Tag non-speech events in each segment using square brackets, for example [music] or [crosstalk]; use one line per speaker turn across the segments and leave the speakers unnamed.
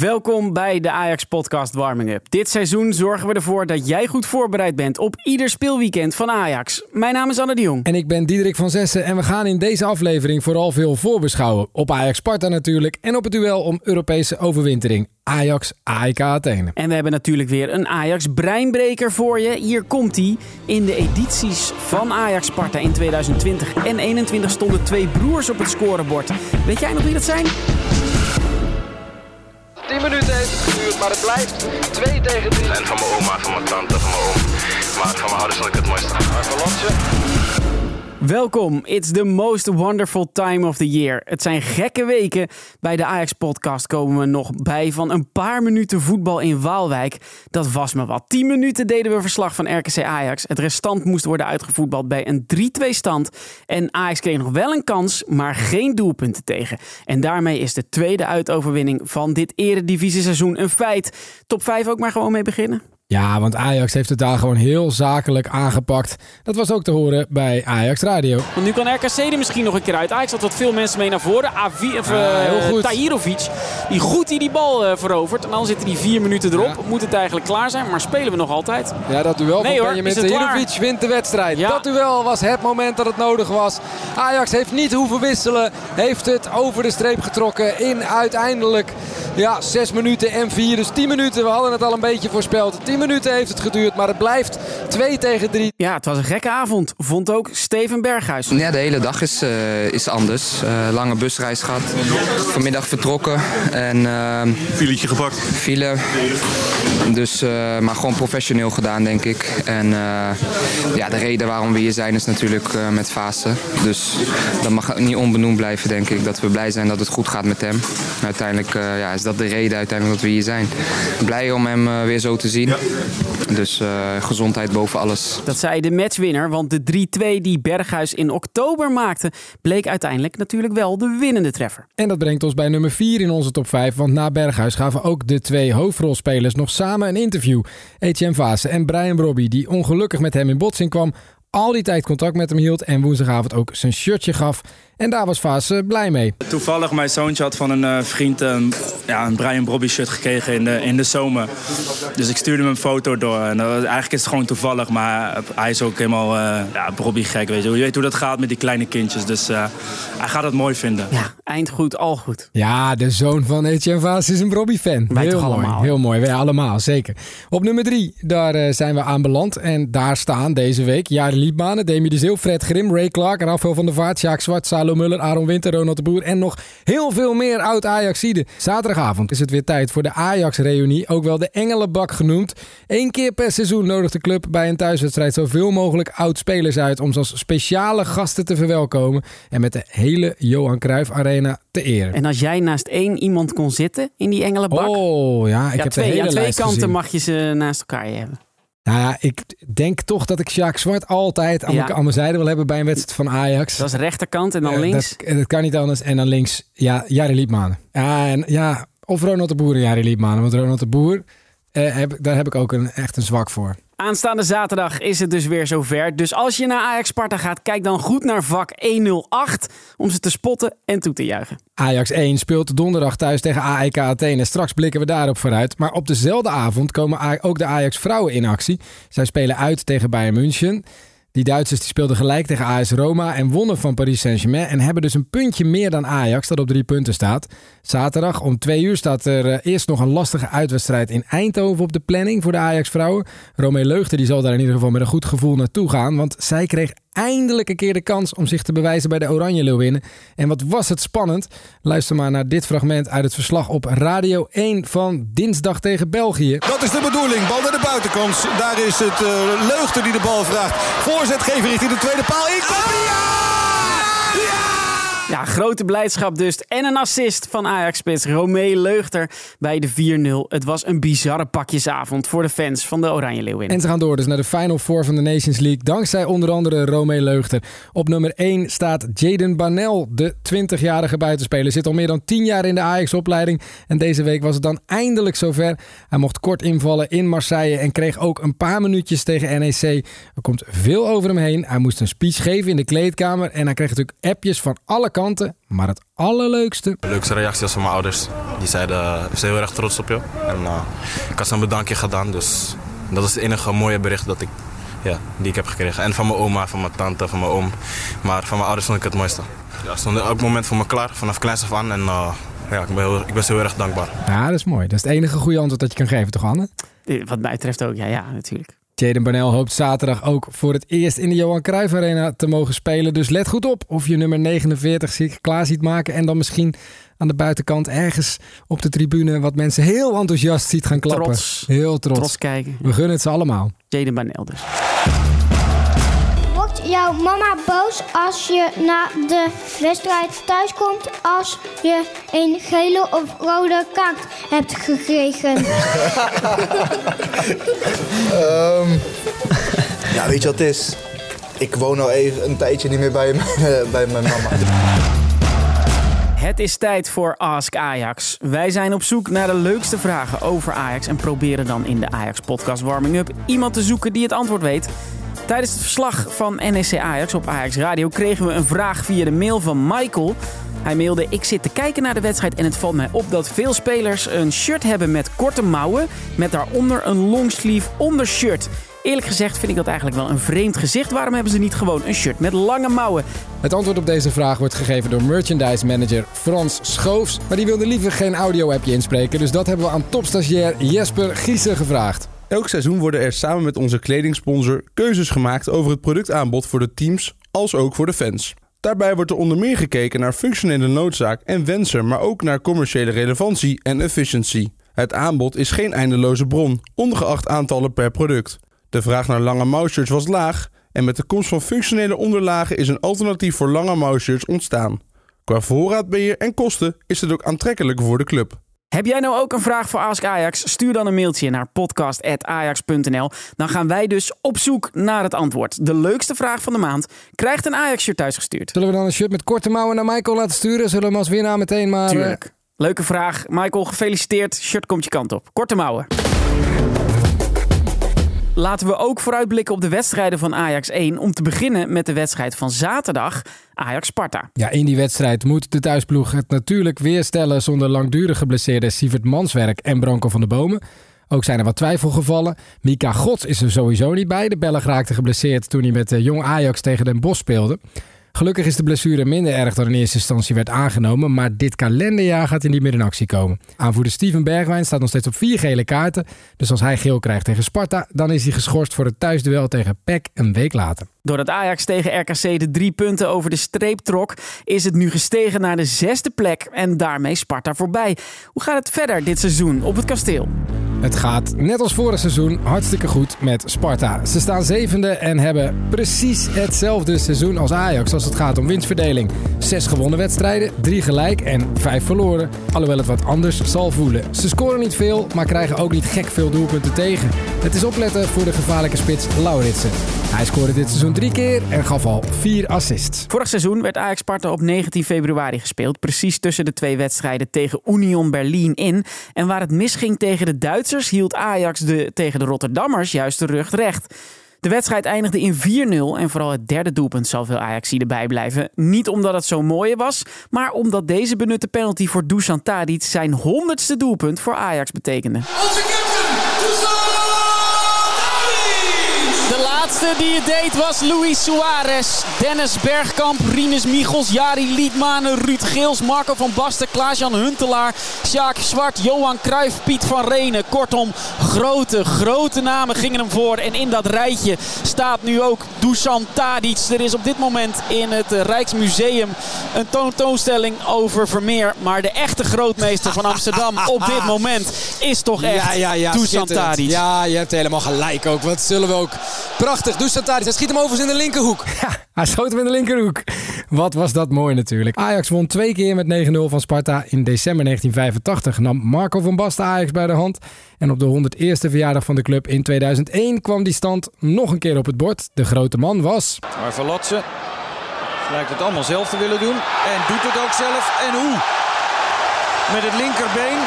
Welkom bij de Ajax Podcast Warming Up. Dit seizoen zorgen we ervoor dat jij goed voorbereid bent op ieder speelweekend van Ajax. Mijn naam is Anne de Jong.
En ik ben Diederik van Zessen en we gaan in deze aflevering vooral veel voorbeschouwen. Op Ajax Sparta natuurlijk en op het duel om Europese overwintering. Ajax AEK Athene.
En we hebben natuurlijk weer een Ajax breinbreker voor je. Hier komt hij. In de edities van Ajax Sparta in 2020 en 2021 stonden twee broers op het scorebord. Weet jij nog wie dat zijn?
10 minuten heeft het geduurd, maar het blijft 2 tegen 3.
En van mijn oma, van mijn tante, van mijn oom. Maar van mijn ouders vond ik het mooiste.
Marco Lotje.
Welkom, it's the most wonderful time of the year. Het zijn gekke weken. Bij de Ajax-podcast komen we nog bij van een paar minuten voetbal in Waalwijk. Dat was me wat. 10 minuten deden we verslag van RKC Ajax. Het restant moest worden uitgevoetbald bij een 3-2 stand. En Ajax kreeg nog wel een kans, maar geen doelpunten tegen. En daarmee is de tweede uitoverwinning van dit eredivisie-seizoen een feit. Top 5 ook maar gewoon mee beginnen.
Ja, want Ajax heeft het daar gewoon heel zakelijk aangepakt. Dat was ook te horen bij Ajax Radio.
Want nu kan RKC er misschien nog een keer uit. Ajax had wat veel mensen mee naar voren. Avi, of,
Ja,
eh,
heel goed.
Tahirovic, die goed die, die bal eh, verovert. En dan zitten die vier minuten erop.
Ja.
Moet het eigenlijk klaar zijn, maar spelen we nog altijd.
Ja, dat duel
Nee,
van Benjamin? Tahirovic wint de wedstrijd.
Ja.
Dat duel was het moment dat het nodig was. Ajax heeft niet hoeven wisselen. Heeft het over de streep getrokken in uiteindelijk ja, 6 minuten en 4. Dus 10 minuten, we hadden het al een beetje voorspeld. 10 minuten heeft het geduurd, maar het blijft 2 tegen 3.
Ja, het was een gekke avond. Vond ook Steven Berghuis.
Ja, de hele dag is, eh, is anders. Eh, lange busreis gehad. Vanmiddag vertrokken en ehm
Filetje gepakt.
file. Dus, eh, maar gewoon professioneel gedaan, denk ik. En eh, ja, de reden waarom we hier zijn is natuurlijk eh, met Fase. Dus dat mag niet onbenoemd blijven, denk ik. Dat we blij zijn dat het goed gaat met hem. Uiteindelijk eh, ja, is dat de reden uiteindelijk dat we hier zijn. Blij om hem weer zo te zien. Dus eh, gezondheid boven alles.
Dat zei de matchwinner, want de 3-2 die Berghuis in oktober maakte... bleek uiteindelijk natuurlijk wel de winnende treffer.
En dat brengt ons bij nummer 4 in onze top 5. Want na Berghuis gaven ook de twee hoofdrolspelers nog samen een interview. Etienne Vaassen en Brian Brobby, die ongelukkig met hem in botsing kwam. Al die tijd contact met hem hield en woensdagavond ook zijn shirtje gaf. En daar was Vaassen blij mee.
Toevallig mijn zoontje had van een eh, vriend een, ja, een Brian Brobby shirt gekregen in de, in de zomer. Dus ik stuurde hem een foto door. En, dat was- eigenlijk is het gewoon toevallig, maar hij is ook helemaal eh ja, Brobby gek. Weet je. je weet hoe dat gaat met die kleine kindjes. Dus eh, hij gaat het mooi vinden.
Ja, eind goed, al goed.
Ja, de zoon van Etienne Vaassen is een Brobby-fan.
Wij
heel
toch
mooi,
allemaal?
heel mooi. Wij allemaal, zeker. Op nummer 3, daar eh, zijn we aanbeland. En daar staan deze week Jari Liedmanen, Demi de Fred Grim, Ray Clark, Rafael van der Vaart, Sjaak Zwart, Salo Muller, Aaron Winter, Ronald de Boer en nog heel veel meer oud Ajaxiden. Zaterdagavond is het weer tijd voor de Ajax-reunie, ook wel de Engelenbak genoemd. Eén keer per seizoen nodigt de club bij een thuiswedstrijd zoveel mogelijk oud-spelers uit om ze als speciale gasten te verwelkomen en met de hele Johan Cruijff Arena te eren.
En als jij naast één iemand kon zitten in die engelenbak...
Oh ja, ik
ja,
heb
twee,
de hele
aan twee kanten
gezien.
mag je ze naast elkaar hebben.
Nou ja, ik denk toch dat ik Sjaak Zwart altijd aan,
Ja.
mijn, aan mijn zijde wil hebben bij een wedstrijd van Ajax.
Dat is rechterkant en dan
Eh,
links.
Dat, dat kan niet anders. En dan links, ja, Jari Liedmanen. Ja, en, ja, of Ronald de Boer en Jari Liedmanen. Want Ronald de Boer, eh, heb, daar heb ik ook een, echt een zwak voor.
Aanstaande zaterdag is het dus weer zover. Dus als je naar Ajax Sparta gaat, kijk dan goed naar vak 108 om ze te spotten en toe te juichen.
Ajax 1 speelt donderdag thuis tegen AEK Athene. Straks blikken we daarop vooruit. Maar op dezelfde avond komen ook de Ajax vrouwen in actie. Zij spelen uit tegen Bayern München. Die Duitsers die speelden gelijk tegen AS Roma en wonnen van Paris Saint-Germain. En hebben dus een puntje meer dan Ajax, dat op drie punten staat. Zaterdag om twee uur staat er eh, eerst nog een lastige uitwedstrijd in Eindhoven op de planning voor de Ajax vrouwen. Romee Leugter die zal daar in ieder geval met een goed gevoel naartoe gaan. Want zij kreeg eindelijk een keer de kans om zich te bewijzen bij de Oranje Leeuwinnen. En wat was het spannend. Luister maar naar dit fragment uit het verslag op Radio 1 van dinsdag tegen België.
Dat is de bedoeling. Bal naar de buitenkant. Daar is het Leugter die de bal vraagt. Voorzet geven richting de tweede paal. Inkomen. Ja!
Ja, grote blijdschap dus. En een assist van Ajax-spits Romee Leugter bij de 4-0. Het was een bizarre pakjesavond voor de fans van de Oranje Leeuwinnen.
En ze gaan door dus naar de Final Four van de Nations League. Dankzij onder andere Romee Leugter. Op nummer 1 staat Jaden Barnell, de 20-jarige buitenspeler. Zit al meer dan 10 jaar in de Ajax-opleiding. En deze week was het dan eindelijk zover. Hij mocht kort invallen in Marseille en kreeg ook een paar minuutjes tegen NEC. Er komt veel over hem heen. Hij moest een speech geven in de kleedkamer. En hij kreeg natuurlijk appjes van alle kanten, maar het allerleukste...
De leukste reactie was van mijn ouders. Die zeiden, zijn heel erg trots op je. En uh, ik had ze een bedankje gedaan, dus dat is het enige mooie bericht dat ik, ja, die ik heb gekregen. En van mijn oma, van mijn tante, van mijn oom. Maar van mijn ouders vond ik het mooiste. Ja, er stond elk moment voor me klaar, vanaf kleins af aan. En uh, ja, ik ben, heel, ik ben heel erg dankbaar.
Ja, dat is mooi. Dat is het enige goede antwoord dat je kan geven, toch Anne?
Wat mij betreft ook, ja, ja, natuurlijk.
Jaden Barnell hoopt zaterdag ook voor het eerst in de Johan Cruijff Arena te mogen spelen. Dus let goed op of je nummer 49 zich klaar ziet maken. En dan misschien aan de buitenkant ergens op de tribune wat mensen heel enthousiast ziet gaan klappen.
Trots.
Heel trots.
Trots kijken.
We gunnen het ze allemaal.
Jaden Barnell dus.
Wordt jouw mama boos als je na de wedstrijd thuis komt als je een gele of rode kaart hebt gekregen?
um, ja, weet je wat het is? Ik woon al even een tijdje niet meer bij, [laughs] bij mijn mama.
Het is tijd voor Ask Ajax. Wij zijn op zoek naar de leukste vragen over Ajax en proberen dan in de Ajax Podcast Warming Up iemand te zoeken die het antwoord weet. Tijdens het verslag van NEC Ajax op Ajax Radio kregen we een vraag via de mail van Michael. Hij mailde: Ik zit te kijken naar de wedstrijd en het valt mij op dat veel spelers een shirt hebben met korte mouwen, met daaronder een longsleeve ondershirt. Eerlijk gezegd vind ik dat eigenlijk wel een vreemd gezicht. Waarom hebben ze niet gewoon een shirt met lange mouwen?
Het antwoord op deze vraag wordt gegeven door merchandise manager Frans Schoofs. Maar die wilde liever geen audio-appje inspreken. Dus dat hebben we aan topstagiair Jesper Giesen gevraagd.
Elk seizoen worden er samen met onze kledingsponsor keuzes gemaakt over het productaanbod voor de teams als ook voor de fans. Daarbij wordt er onder meer gekeken naar functionele noodzaak en wensen, maar ook naar commerciële relevantie en efficiency. Het aanbod is geen eindeloze bron, ongeacht aantallen per product. De vraag naar lange mouwshirts was laag en met de komst van functionele onderlagen is een alternatief voor lange mouwshirts ontstaan. Qua voorraadbeheer en kosten is het ook aantrekkelijk voor de club.
Heb jij nou ook een vraag voor Ask Ajax? Stuur dan een mailtje naar podcast.ajax.nl. Dan gaan wij dus op zoek naar het antwoord. De leukste vraag van de maand krijgt een Ajax-shirt thuisgestuurd.
Zullen we dan een shirt met korte mouwen naar Michael laten sturen? Zullen we hem als winnaar meteen maar...
Tuurlijk. Leuke vraag. Michael, gefeliciteerd. Shirt komt je kant op. Korte mouwen. Laten we ook vooruitblikken op de wedstrijden van Ajax 1. Om te beginnen met de wedstrijd van zaterdag, Ajax-Sparta.
Ja, in die wedstrijd moet de thuisploeg het natuurlijk weer stellen zonder langdurig geblesseerde Sievert Manswerk en Branko van de Bomen. Ook zijn er wat twijfelgevallen. Mika Gods is er sowieso niet bij. De Belg raakte geblesseerd toen hij met de jong Ajax tegen Den Bosch speelde. Gelukkig is de blessure minder erg dan in eerste instantie werd aangenomen, maar dit kalenderjaar gaat hij niet meer in actie komen. Aanvoerder Steven Bergwijn staat nog steeds op vier gele kaarten, dus als hij geel krijgt tegen Sparta, dan is hij geschorst voor het thuisduel tegen PEC een week later.
Doordat Ajax tegen RKC de drie punten over de streep trok, is het nu gestegen naar de zesde plek en daarmee Sparta voorbij. Hoe gaat het verder dit seizoen op het kasteel?
Het gaat net als vorig seizoen hartstikke goed met Sparta. Ze staan zevende en hebben precies hetzelfde seizoen als Ajax als het gaat om winstverdeling. Zes gewonnen wedstrijden, drie gelijk en vijf verloren. Alhoewel het wat anders zal voelen. Ze scoren niet veel, maar krijgen ook niet gek veel doelpunten tegen. Het is opletten voor de gevaarlijke spits Lauritsen. Hij scoorde dit seizoen drie keer en gaf al vier assists.
Vorig seizoen werd Ajax Sparta op 19 februari gespeeld. Precies tussen de twee wedstrijden tegen Union Berlin in. En waar het misging tegen de Hield Ajax de, tegen de Rotterdammers juist de rug recht. De wedstrijd eindigde in 4-0 en vooral het derde doelpunt zal veel Ajax erbij blijven. Niet omdat het zo mooi was, maar omdat deze benutte penalty voor Dusan Tadic zijn honderdste doelpunt voor Ajax betekende. Laatste die het deed was Luis Suarez. Dennis Bergkamp, Rinus Michels, Jari Liedmanen, Ruud Geels, Marco van Basten, Klaas-Jan Huntelaar, Sjaak Zwart, Johan Cruijff, Piet van Renen. Kortom, grote, grote namen gingen hem voor. En in dat rijtje staat nu ook Dusan Tadic. Er is op dit moment in het Rijksmuseum een toonstelling over Vermeer. Maar de echte grootmeester van Amsterdam op dit [laughs] moment is toch echt
ja, ja, ja,
Dusan. Tadic.
Ja, je hebt helemaal gelijk ook. Wat zullen we ook... Prachtig, Dusan Tadic. Hij schiet hem overigens in de linkerhoek. [laughs]
Hij schoot hem in de linkerhoek. Wat was dat mooi natuurlijk. Ajax won twee keer met 9-0 van Sparta. In december 1985 nam Marco van Basten Ajax bij de hand. En op de 101ste verjaardag van de club in 2001 kwam die stand nog een keer op het bord. De grote man was...
Maar lijkt het allemaal zelf te willen doen. En doet het ook zelf. En hoe? Met het linkerbeen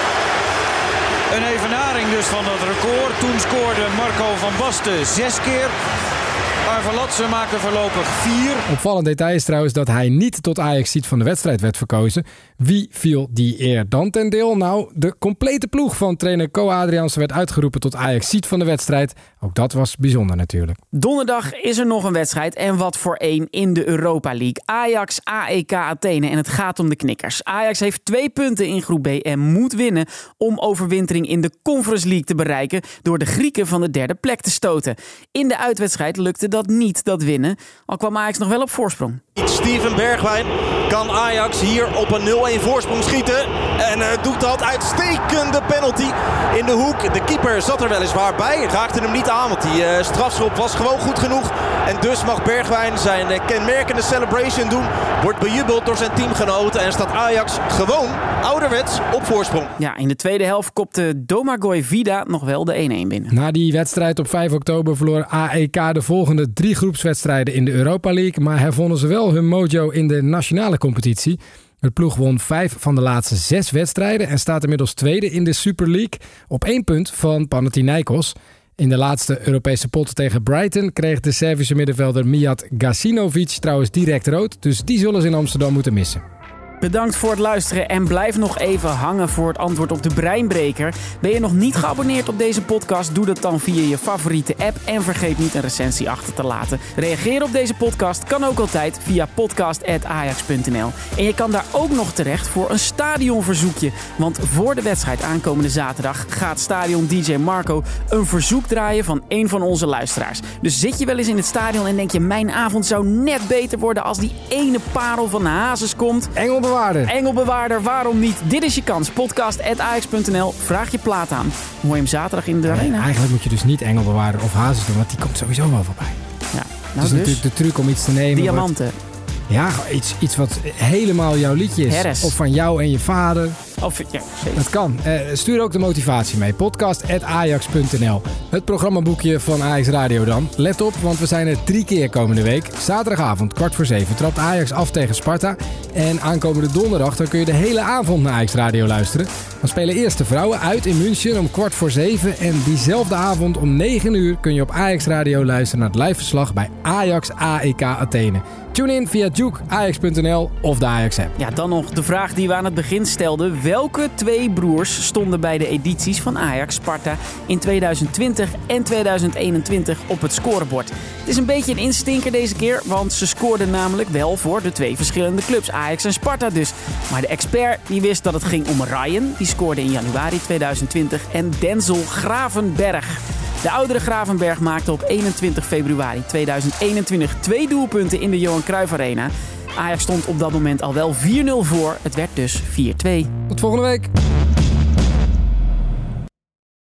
9-0. Een evenaring dus van dat record. Toen scoorde Marco van Basten zes keer. Arvelatse maakt er voorlopig vier.
Opvallend detail is trouwens dat hij niet tot ajax ziet van de wedstrijd werd verkozen. Wie viel die eer dan ten deel? Nou, de complete ploeg van trainer Co Adriaanse werd uitgeroepen tot ajax ziet van de wedstrijd. Ook dat was bijzonder natuurlijk.
Donderdag is er nog een wedstrijd en wat voor één in de Europa League. Ajax AEK Athene en het gaat om de knikkers. Ajax heeft twee punten in groep B en moet winnen om overwintering in de Conference League te bereiken door de Grieken van de derde plek te stoten. In de uitwedstrijd lukte dat niet, dat winnen, al kwam Ajax nog wel op voorsprong.
Steven Bergwijn kan Ajax hier op een 0-1 voorsprong schieten. En uh, doet dat uitstekende penalty in de hoek. De keeper zat er weliswaar bij, raakte hem niet aan, want die uh, strafschop was gewoon goed genoeg. En dus mag Bergwijn zijn uh, kenmerkende celebration doen. Wordt bejubeld door zijn teamgenoten en staat Ajax gewoon ouderwets op voorsprong.
Ja, in de tweede helft kopte Domagoj Vida nog wel de 1-1 binnen.
Na die wedstrijd op 5 oktober verloor AEK de volgende drie groepswedstrijden in de Europa League. Maar hervonden ze wel hun mojo in de nationale competitie. Het ploeg won vijf van de laatste zes wedstrijden en staat inmiddels tweede in de Super League op één punt van Panathinaikos. In de laatste Europese pot tegen Brighton kreeg de Servische middenvelder Mijat Gacinovic trouwens direct rood, dus die zullen ze in Amsterdam moeten missen.
Bedankt voor het luisteren en blijf nog even hangen voor het antwoord op de breinbreker. Ben je nog niet geabonneerd op deze podcast? Doe dat dan via je favoriete app en vergeet niet een recensie achter te laten. Reageren op deze podcast kan ook altijd via podcast.ajax.nl. En je kan daar ook nog terecht voor een stadionverzoekje. Want voor de wedstrijd aankomende zaterdag gaat stadion DJ Marco een verzoek draaien van een van onze luisteraars. Dus zit je wel eens in het stadion en denk je mijn avond zou net beter worden als die ene parel van Hazes komt?
Engelbewaarder.
Engelbewaarder, waarom niet? Dit is je kans. Podcast.ajax.nl. Vraag je plaat aan. Hoor je hem zaterdag in de arena?
Eigenlijk moet je dus niet Engelbewaarder of Hazes doen, want die komt sowieso wel voorbij.
Ja,
Nou, dat is
dus.
natuurlijk de truc om iets te nemen.
Diamanten.
ja, iets, iets wat helemaal jouw liedje is.
Herres.
Of van jou en je vader.
Of, ja.
Dat kan. Eh, stuur ook de motivatie mee. Podcast.ajax.nl Het programmaboekje van Ajax Radio dan. Let op, want we zijn er drie keer komende week. Zaterdagavond, kwart voor zeven, trapt Ajax af tegen Sparta. En aankomende donderdag dan kun je de hele avond naar Ajax Radio luisteren. Dan spelen eerst de vrouwen uit in München om kwart voor zeven. En diezelfde avond om 9 uur kun je op Ajax Radio luisteren naar het liveverslag bij Ajax AEK Athene. Tune in via Juke, Ajax.nl of de Ajax-app.
Ja, dan nog de vraag die we aan het begin stelden. Welke twee broers stonden bij de edities van Ajax Sparta in 2020 en 2021 op het scorebord? Het is een beetje een instinker deze keer, want ze scoorden namelijk wel voor de twee verschillende clubs, Ajax en Sparta dus. Maar de expert die wist dat het ging om Ryan, die scoorde in januari 2020, en Denzel Gravenberg. De oudere Gravenberg maakte op 21 februari 2021 twee doelpunten in de Johan Cruijff Arena. Ajax stond op dat moment al wel 4-0 voor. Het werd dus 4-2.
Tot volgende week.